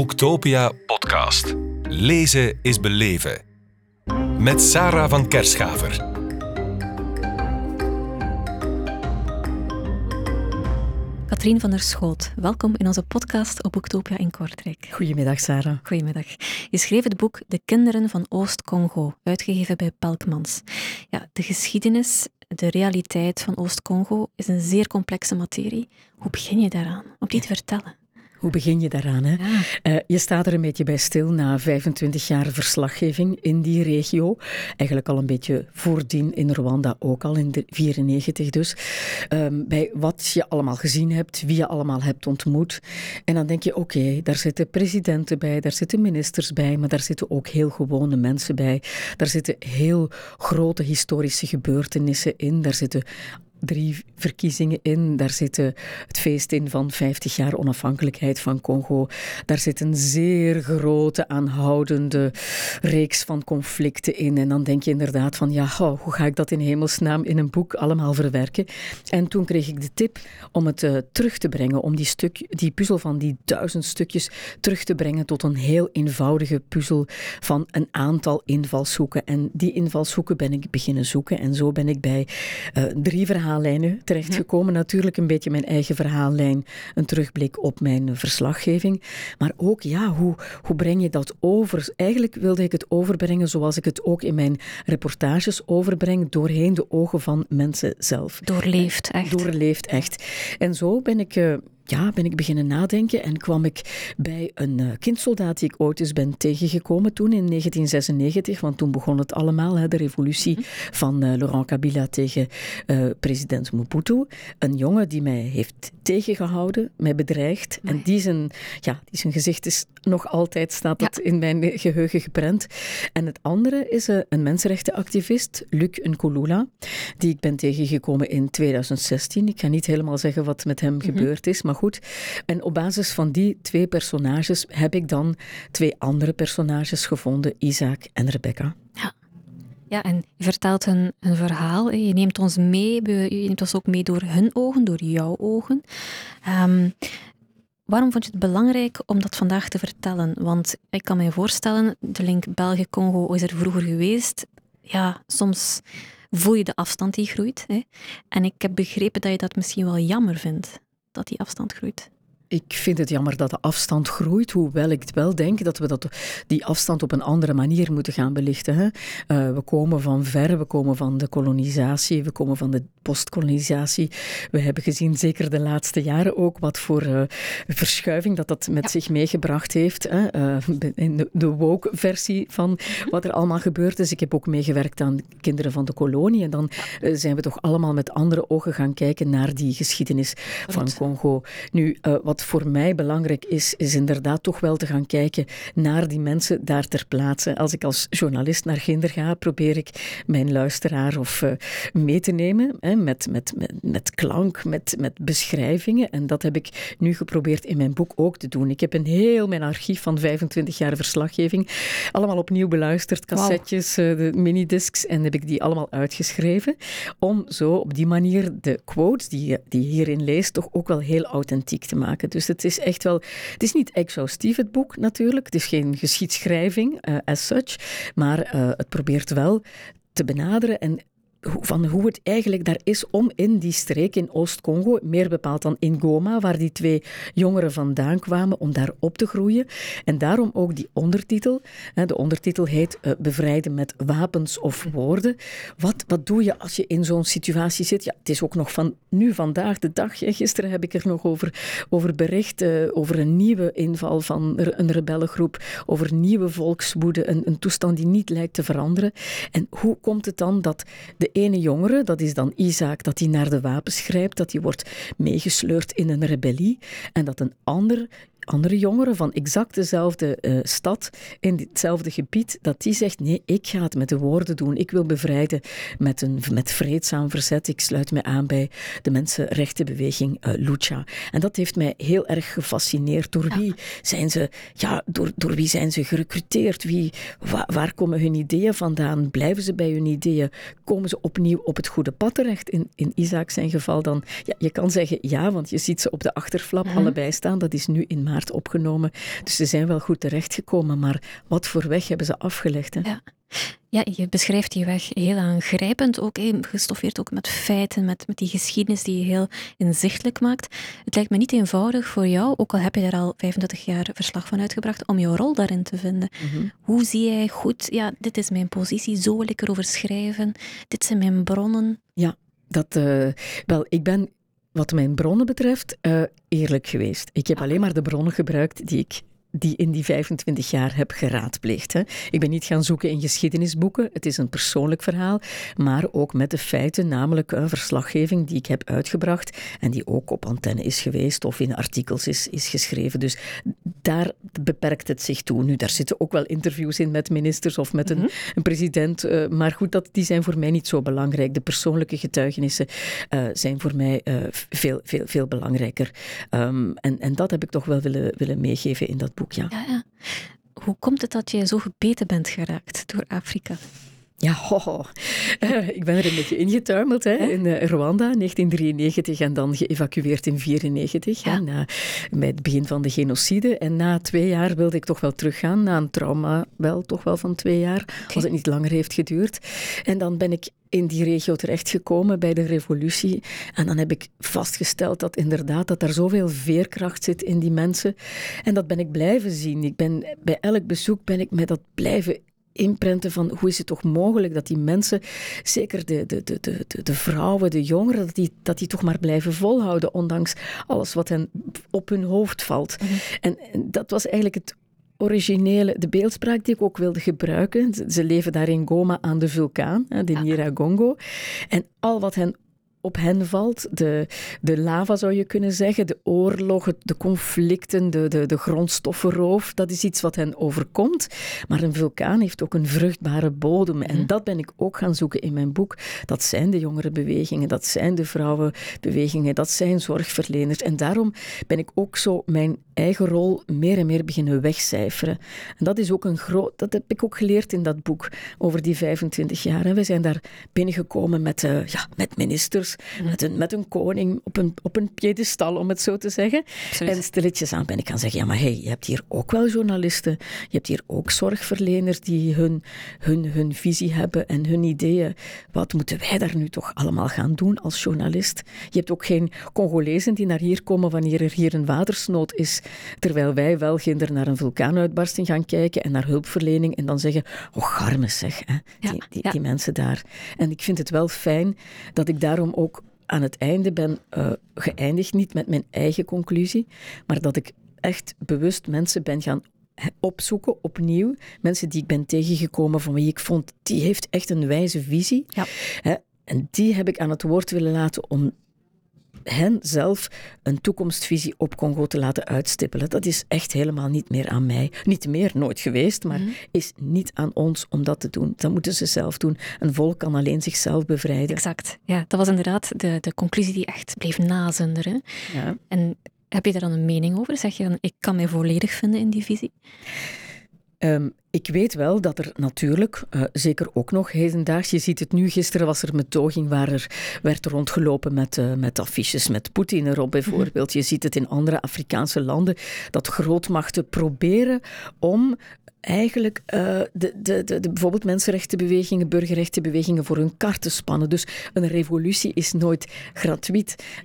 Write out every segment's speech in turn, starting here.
Boektopia podcast. Lezen is beleven. Met Sarah van Kerschaver. Katrien van der Schoot, welkom in onze podcast op Boektopia in Kortrijk. Goedemiddag, Sarah. Goedemiddag. Je schreef het boek De Kinderen van Oost-Congo, uitgegeven bij Pelkmans. Ja, de geschiedenis, de realiteit van Oost-Congo is een zeer complexe materie. Hoe begin je daaraan om die te vertellen? Hoe begin je daaraan? Hè? Uh, je staat er een beetje bij stil na 25 jaar verslaggeving in die regio. Eigenlijk al een beetje voordien in Rwanda ook al, in de 94 dus. Um, bij wat je allemaal gezien hebt, wie je allemaal hebt ontmoet. En dan denk je, oké, okay, daar zitten presidenten bij, daar zitten ministers bij, maar daar zitten ook heel gewone mensen bij. Daar zitten heel grote historische gebeurtenissen in. Daar zitten drie verkiezingen in. Daar zit het feest in van 50 jaar onafhankelijkheid van Congo. Daar zit een zeer grote, aanhoudende reeks van conflicten in. En dan denk je inderdaad van, ja, hoe ga ik dat in hemelsnaam in een boek allemaal verwerken? En toen kreeg ik de tip om het uh, terug te brengen, om die, stuk, die puzzel van die duizend stukjes terug te brengen tot een heel eenvoudige puzzel van een aantal invalshoeken. En die invalshoeken ben ik beginnen zoeken. En zo ben ik bij uh, drie verhalen verhaallijnen terechtgekomen. Natuurlijk een beetje mijn eigen verhaallijn, een terugblik op mijn verslaggeving. Maar ook, ja, hoe, hoe breng je dat over? Eigenlijk wilde ik het overbrengen zoals ik het ook in mijn reportages overbreng, doorheen de ogen van mensen zelf. Doorleefd, echt. Doorleefd, echt. En zo ben ik... Ja, ben ik beginnen nadenken en kwam ik bij een uh, kindsoldaat die ik ooit eens ben tegengekomen toen in 1996, want toen begon het allemaal, hè, de revolutie -hmm. van uh, Laurent Kabila tegen uh, president Mobutu. Een jongen die mij heeft tegengehouden, mij bedreigd nee. en die zijn, ja, die zijn gezicht is nog altijd, staat dat ja. in mijn geheugen geprent. En het andere is een mensenrechtenactivist, Luc Nkulula, die ik ben tegengekomen in 2016. Ik ga niet helemaal zeggen wat met hem mm -hmm. gebeurd is, maar goed. En op basis van die twee personages heb ik dan twee andere personages gevonden, Isaac en Rebecca. Ja. Ja, en je vertelt een, een verhaal. Je neemt ons mee, je neemt ons ook mee door hun ogen, door jouw ogen. Um, waarom vond je het belangrijk om dat vandaag te vertellen? Want ik kan me voorstellen, de link België-Congo is er vroeger geweest. Ja, soms voel je de afstand die groeit. Hè? En ik heb begrepen dat je dat misschien wel jammer vindt dat die afstand groeit? Ik vind het jammer dat de afstand groeit, hoewel ik wel denk dat we dat, die afstand op een andere manier moeten gaan belichten. Hè? Uh, we komen van ver, we komen van de kolonisatie, we komen van de postkolonisatie. We hebben gezien, zeker de laatste jaren ook, wat voor uh, verschuiving dat dat met ja. zich meegebracht heeft. Hè? Uh, in de, de woke-versie van wat er allemaal gebeurd is. Ik heb ook meegewerkt aan Kinderen van de Kolonie en dan zijn we toch allemaal met andere ogen gaan kijken naar die geschiedenis van Congo. Nu, wat voor mij belangrijk is, is inderdaad toch wel te gaan kijken naar die mensen daar ter plaatse. Als ik als journalist naar Ginder ga, probeer ik mijn luisteraar of uh, mee te nemen hè, met, met, met, met klank, met, met beschrijvingen. En dat heb ik nu geprobeerd in mijn boek ook te doen. Ik heb een heel mijn archief van 25 jaar verslaggeving allemaal opnieuw beluisterd, cassettes, wow. uh, de minidiscs, en heb ik die allemaal uitgeschreven. Om zo op die manier de quotes die, die je hierin leest, toch ook wel heel authentiek te maken. Dus het is echt wel, het is niet exhaustief het boek natuurlijk, het is geen geschiedschrijving uh, as such, maar uh, het probeert wel te benaderen en van hoe het eigenlijk daar is om in die streek in Oost-Congo, meer bepaald dan in Goma, waar die twee jongeren vandaan kwamen, om daar op te groeien. En daarom ook die ondertitel. De ondertitel heet uh, Bevrijden met wapens of woorden. Wat, wat doe je als je in zo'n situatie zit? Ja, het is ook nog van nu, vandaag de dag. Gisteren heb ik er nog over, over bericht, uh, over een nieuwe inval van een rebellengroep, over nieuwe volkswoede, een, een toestand die niet lijkt te veranderen. En hoe komt het dan dat de ene jongere, dat is dan Isaac, dat hij naar de wapens grijpt, dat hij wordt meegesleurd in een rebellie. En dat een ander andere jongeren van exact dezelfde uh, stad, in hetzelfde gebied, dat die zegt, nee, ik ga het met de woorden doen. Ik wil bevrijden met, een, met vreedzaam verzet. Ik sluit me aan bij de mensenrechtenbeweging uh, Lucha. En dat heeft mij heel erg gefascineerd. Door wie zijn ze, ja, door, door wie zijn ze gerecruiteerd? Wie, wa, waar komen hun ideeën vandaan? Blijven ze bij hun ideeën? Komen ze opnieuw op het goede pad terecht? In, in Isaac zijn geval dan, ja, je kan zeggen ja, want je ziet ze op de achterflap mm -hmm. allebei staan. Dat is nu in maart maart opgenomen. Dus ze zijn wel goed terechtgekomen, maar wat voor weg hebben ze afgelegd? Hè? Ja. Ja, je beschrijft die weg heel aangrijpend, ook gestoffeerd ook met feiten, met, met die geschiedenis die je heel inzichtelijk maakt. Het lijkt me niet eenvoudig voor jou, ook al heb je daar al 35 jaar verslag van uitgebracht, om jouw rol daarin te vinden. Mhm. Hoe zie jij goed, ja, dit is mijn positie, zo wil ik erover schrijven, dit zijn mijn bronnen? Ja, dat, uh, wel, ik ben wat mijn bronnen betreft, uh, eerlijk geweest. Ik heb ah. alleen maar de bronnen gebruikt die ik die in die 25 jaar heb geraadpleegd. Hè. Ik ben niet gaan zoeken in geschiedenisboeken. Het is een persoonlijk verhaal, maar ook met de feiten, namelijk een verslaggeving die ik heb uitgebracht en die ook op antenne is geweest of in artikels is, is geschreven. Dus daar beperkt het zich toe. Nu, daar zitten ook wel interviews in met ministers of met een, mhm. een president, uh, maar goed, dat, die zijn voor mij niet zo belangrijk. De persoonlijke getuigenissen uh, zijn voor mij uh, veel, veel, veel belangrijker. Um, en, en dat heb ik toch wel willen, willen meegeven in dat ja. Ja. Hoe komt het dat je zo gebeten bent geraakt door Afrika? Ja, ho, uh, ik ben er een beetje ingetuimeld hè, in uh, Rwanda, 1993 en dan geëvacueerd in 1994, ja. na, bij het begin van de genocide. En na twee jaar wilde ik toch wel teruggaan, na een trauma wel toch wel van twee jaar, als het niet langer heeft geduurd. En dan ben ik in die regio terechtgekomen bij de revolutie. En dan heb ik vastgesteld dat inderdaad dat er zoveel veerkracht zit in die mensen. En dat ben ik blijven zien. Ik ben, bij elk bezoek ben ik met dat blijven inprenten van hoe is het toch mogelijk dat die mensen, zeker de, de, de, de, de vrouwen, de jongeren, dat die, dat die toch maar blijven volhouden, ondanks alles wat hen op hun hoofd valt. Mhm. en, dat was eigenlijk het originele, de beeldspraak die ik ook wilde gebruiken. Ze leven daar in Goma aan de vulkaan, de Nyiragongo. En al wat hen op hen valt. De, de lava zou je kunnen zeggen, de oorlogen, de conflicten, de, de, de grondstoffenroof. Dat is iets wat hen overkomt. Maar een vulkaan heeft ook een vruchtbare bodem. En mhm. dat ben ik ook gaan zoeken in mijn boek. Dat zijn de jongerenbewegingen, dat zijn de vrouwenbewegingen, dat zijn zorgverleners. En daarom ben ik ook zo mijn eigen rol meer en meer beginnen wegcijferen. En dat is ook een groot, dat heb ik ook geleerd in dat boek over die 25 jaar. En we zijn daar binnengekomen met, uh, ja, met ministers, met, een, met een koning op een, op een piedestal, om het zo te zeggen. En stilletjes aan ben ik gaan zeggen, ja maar hey, je hebt hier ook wel journalisten, je hebt hier ook zorgverleners die hun, hun, hun visie hebben en hun ideeën. Wat moeten wij daar nu toch allemaal gaan doen als journalist? Je hebt ook geen Congolezen die naar hier komen wanneer er hier een watersnood is. Terwijl wij wel ginder naar een vulkaanuitbarsting gaan kijken en naar hulpverlening en dan zeggen, oh garmes zeg, hè, die, die, die, mensen daar. En ik vind het wel fijn dat ik daarom ook aan het einde ben uh, geëindigd, niet met mijn eigen conclusie, maar dat ik echt bewust mensen ben gaan opzoeken opnieuw. Mensen die ik ben tegengekomen van wie ik vond, die heeft echt een wijze visie. Ja. Hè, en die heb ik aan het woord willen laten om hen zelf een toekomstvisie op Congo te laten uitstippelen. Dat is echt helemaal niet meer aan mij. Niet meer, nooit geweest, maar mhm. is niet aan ons om dat te doen. Dat moeten ze zelf doen. Een volk kan alleen zichzelf bevrijden. Exact. Ja, dat was inderdaad de, de conclusie die echt bleef nazenderen. Ja. En heb je daar dan een mening over? Zeg je dan, ik kan mij volledig vinden in die visie? Ehm, ik weet wel dat er natuurlijk, uh, zeker ook nog hedendaags, je ziet het nu, gisteren was er een betoging waar er werd rondgelopen met, uh, met affiches met Poetin erop bijvoorbeeld. Je ziet het in andere Afrikaanse landen, dat grootmachten proberen om eigenlijk uh, de, de, de, de, bijvoorbeeld mensenrechtenbewegingen, burgerrechtenbewegingen voor hun kar te spannen. Dus een revolutie is nooit gratuit.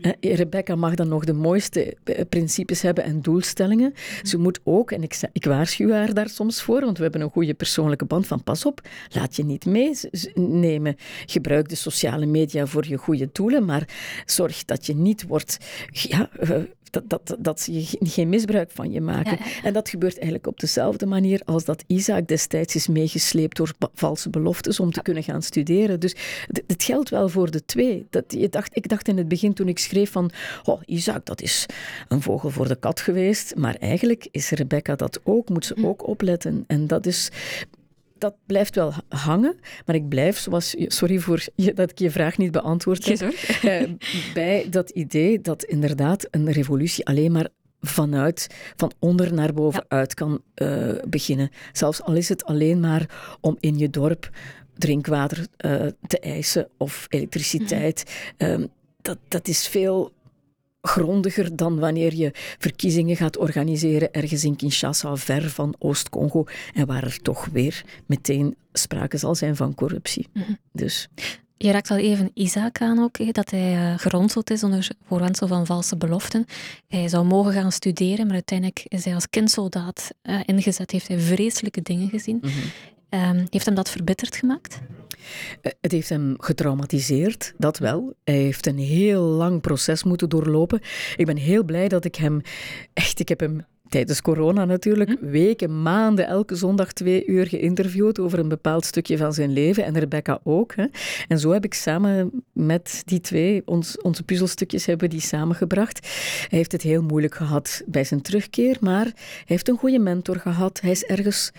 Uh, Rebecca mag dan nog de mooiste eh, principes hebben en doelstellingen. Ze moet ook, en ik, ik waarschuw haar daar soms voor, want we hebben een goede persoonlijke band van pas op, laat je niet meenemen. Gebruik de sociale media voor je goede doelen, maar zorg dat je niet wordt ja, dat, dat, dat ze geen misbruik van je maken. En dat gebeurt eigenlijk op dezelfde manier als dat Isaac destijds is meegesleept door valse beloftes om te kunnen gaan studeren. Dus het geldt wel voor de twee. Dat, je dacht, ik dacht in het begin toen ik schreef van, oh, Isaac, dat is een vogel voor de kat geweest. Maar eigenlijk is Rebecca dat ook, moet ze hm. ook opletten. En dat is dat blijft wel hangen, maar ik blijf, zoals, sorry voor je, dat ik je vraag niet beantwoord heb, eh, bij dat idee dat inderdaad een revolutie alleen maar vanuit, van onder naar boven uit kan uh, beginnen. Zelfs al is het alleen maar om in je dorp drinkwater uh, te eisen of elektriciteit. Mm dat, dat is veel grondiger dan wanneer je verkiezingen gaat organiseren ergens in Kinshasa, ver van Oost-Congo, en waar er toch weer meteen sprake zal zijn van corruptie. Mhm. Dus Je raakt al even Isaac aan ook, hè, dat hij eh, geronseld is onder voorwendsel van valse beloften. Hij zou mogen gaan studeren, maar uiteindelijk is hij als kindsoldaat eh, ingezet. Heeft hij vreselijke dingen gezien. Ehm, heeft hem dat verbitterd gemaakt? Eh, Het heeft hem getraumatiseerd, dat wel. Hij heeft een heel lang proces moeten doorlopen. Ik ben heel blij dat ik hem, echt, ik heb hem tijdens corona natuurlijk, weken, maanden, elke zondag twee uur geïnterviewd over een bepaald stukje van zijn leven. En Rebecca ook. Hè. En zo heb ik samen met die twee, ons, onze puzzelstukjes hebben die samengebracht. Hij heeft het heel moeilijk gehad bij zijn terugkeer, maar hij heeft een goede mentor gehad. Hij is ergens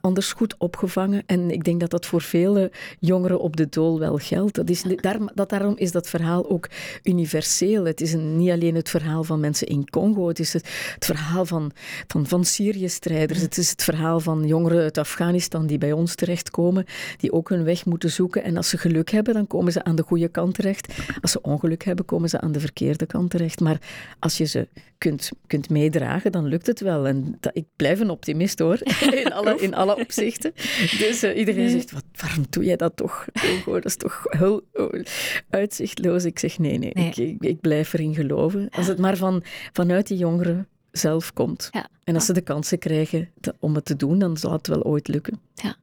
anders goed opgevangen. En ik denk dat dat voor vele jongeren op de dool wel geldt. Dat is, daar, dat, daarom is dat verhaal ook universeel. Het is een, niet alleen het verhaal van mensen in Congo, het is het, het verhaal van, van, van Syrië-strijders. Het is het verhaal van jongeren uit Afghanistan die bij ons terechtkomen, die ook hun weg moeten zoeken. En als ze geluk hebben, dan komen ze aan de goede kant terecht. Als ze ongeluk hebben, komen ze aan de verkeerde kant terecht. Maar als je ze kunt, kunt meedragen, dan lukt het wel. En dat, ik blijf een optimist hoor, in alle, in alle opzichten. Dus uh, iedereen zegt, wat, waarom doe jij dat toch? Oh, dat is toch heel oh, uitzichtloos. Ik zeg, nee, nee, nee. Ik, ik, ik, blijf erin geloven. Als het maar van, vanuit die jongeren zelf komt. Ja. En als ze de kansen krijgen te, om het te doen, dan zal het wel ooit lukken. Ja.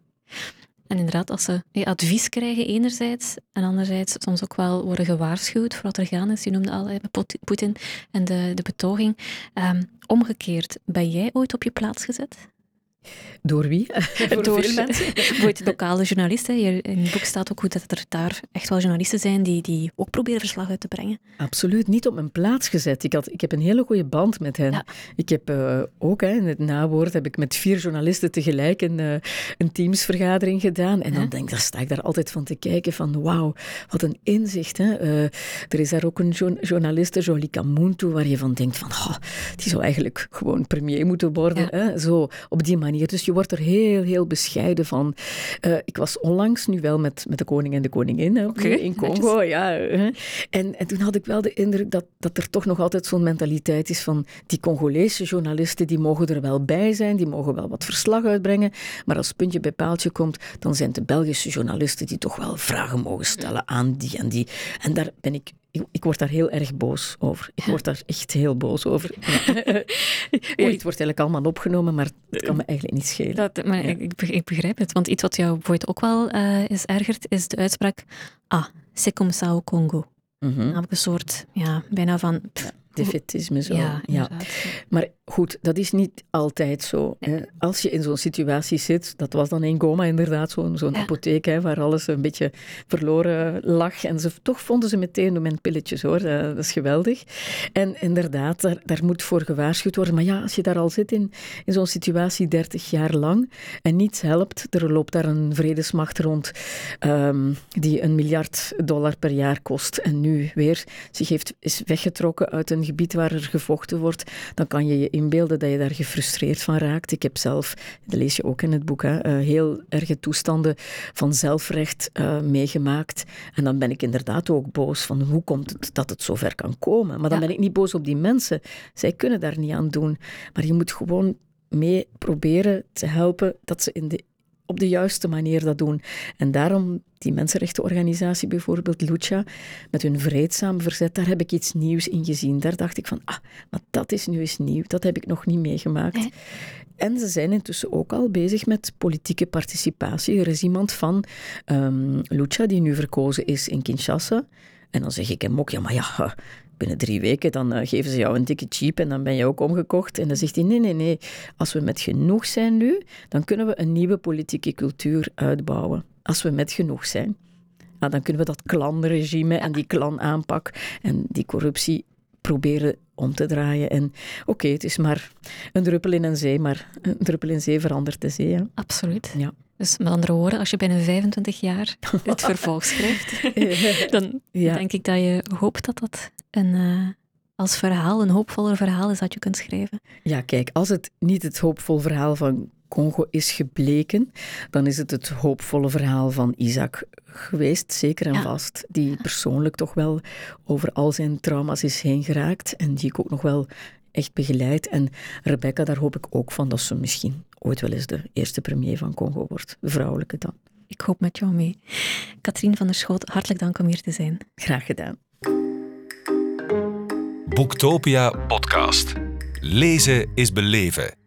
En inderdaad, als ze advies krijgen enerzijds en anderzijds soms ook wel worden gewaarschuwd voor wat er gaan is. Je noemde al eh, Poetin en de, de betoging. Um, omgekeerd, ben jij ooit op je plaats gezet? Door wie? Voor Door veel mensen. Bijvoorbeeld lokale journalisten. In het boek staat ook goed dat er daar echt wel journalisten zijn die, die ook proberen verslag uit te brengen. Absoluut, niet op mijn plaats gezet. Ik, had, ik heb een hele goede band met hen. Ja. Ik heb uh, ook, hè, in het nawoord, heb ik met vier journalisten tegelijk een, uh, een teamsvergadering gedaan. En dan, denk, dan sta ik daar altijd van te kijken van wauw, wat een inzicht. Hè. Uh, er is daar ook een jo journaliste, Jolie Kamuntu, waar je van denkt van oh, die zou eigenlijk gewoon premier moeten worden. Ja. Hè. Zo, op die manier. Dus je wordt er heel, heel bescheiden van. Uh, ik was onlangs nu wel met, met de koning en de koningin hè, okay, in Congo. Netjes. Ja, hè. En, en toen had ik wel de indruk dat, dat er toch nog altijd zo'n mentaliteit is van die Congolese journalisten, die mogen er wel bij zijn, die mogen wel wat verslag uitbrengen. Maar als puntje bij paaltje komt, dan zijn het de Belgische journalisten die toch wel vragen mogen stellen aan die en die. En daar ben ik ik, ik, word daar heel erg boos over. Ik word daar echt heel boos over. Ja. het wordt eigenlijk allemaal opgenomen, maar het kan me eigenlijk niet schelen. Dat, maar ja. ik, ik, begrijp het, want iets wat jou bijvoorbeeld ook wel uh, is ergert, is de uitspraak ah, c'est comme ça au Congo. Mm -hmm. Namelijk een soort, ja, bijna van... Pff, defetisme zo. Ja, ja. Maar goed, dat is niet altijd zo. Hè. Als je in zo'n situatie zit, dat was dan in Goma inderdaad zo'n zo'n ja. apotheek hè, waar alles een beetje verloren lag. En ze, toch vonden ze meteen door mijn pilletjes hoor, dat, dat is geweldig. En inderdaad, daar, daar, moet voor gewaarschuwd worden. Maar ja, als je daar al zit in, in zo'n situatie 30 jaar lang en niets helpt, er loopt daar een vredesmacht rond um, die een miljard dollar per jaar kost en nu weer zich heeft, is weggetrokken uit een gebied waar er gevochten wordt, dan kan je je inbeelden dat je daar gefrustreerd van raakt. Ik heb zelf, dat lees je ook in het boek, hè, uh, heel erge toestanden van zelfrecht uh, meegemaakt. En dan ben ik inderdaad ook boos van hoe komt het dat het zover kan komen. Maar dan ja. ben ik niet boos op die mensen. Zij kunnen daar niet aan doen. Maar je moet gewoon mee proberen te helpen dat ze in de op de juiste manier dat doen. En daarom die mensenrechtenorganisatie bijvoorbeeld, Lucha, met hun vreedzaam verzet, daar heb ik iets nieuws in gezien. Daar dacht ik van, ah, maar dat is nu eens nieuw. Dat heb ik nog niet meegemaakt. Nee. En ze zijn intussen ook al bezig met politieke participatie. Er is iemand van um, Lucha die nu verkozen is in Kinshasa. En dan zeg ik hem ook, ja, maar ja, binnen drie weken, dan uh, geven ze jou een dikke chip en dan ben je ook omgekocht. En dan zegt hij, nee, nee, nee, als we met genoeg zijn nu, dan kunnen we een nieuwe politieke cultuur uitbouwen. Als we met genoeg zijn. Nou, dan kunnen we dat klanregime en die klanaanpak en die corruptie proberen om te draaien. En oké, okay, het is maar een druppel in een zee, maar een druppel in zee verandert de zee. Hè? Absoluut. Ja. Dus met andere woorden, als je binnen 25 jaar het vervolg schrijft, dan ja. denk ik dat je hoopt dat dat een, uh, als verhaal, een hoopvoller verhaal is dat je kunt schrijven. Ja, kijk, als het niet het hoopvol verhaal van Congo is gebleken, dan is het het hoopvolle verhaal van Isaac geweest, zeker en vast. Die persoonlijk toch wel over al zijn trauma's is heen geraakt en die ik ook nog wel echt begeleid. En Rebecca, daar hoop ik ook van dat ze misschien ooit wel eens de eerste premier van Congo wordt, de vrouwelijke dan. Ik hoop met jou mee. Katrien van der Schoot, hartelijk dank om hier te zijn. Graag gedaan. Boektopia podcast. Lezen is beleven.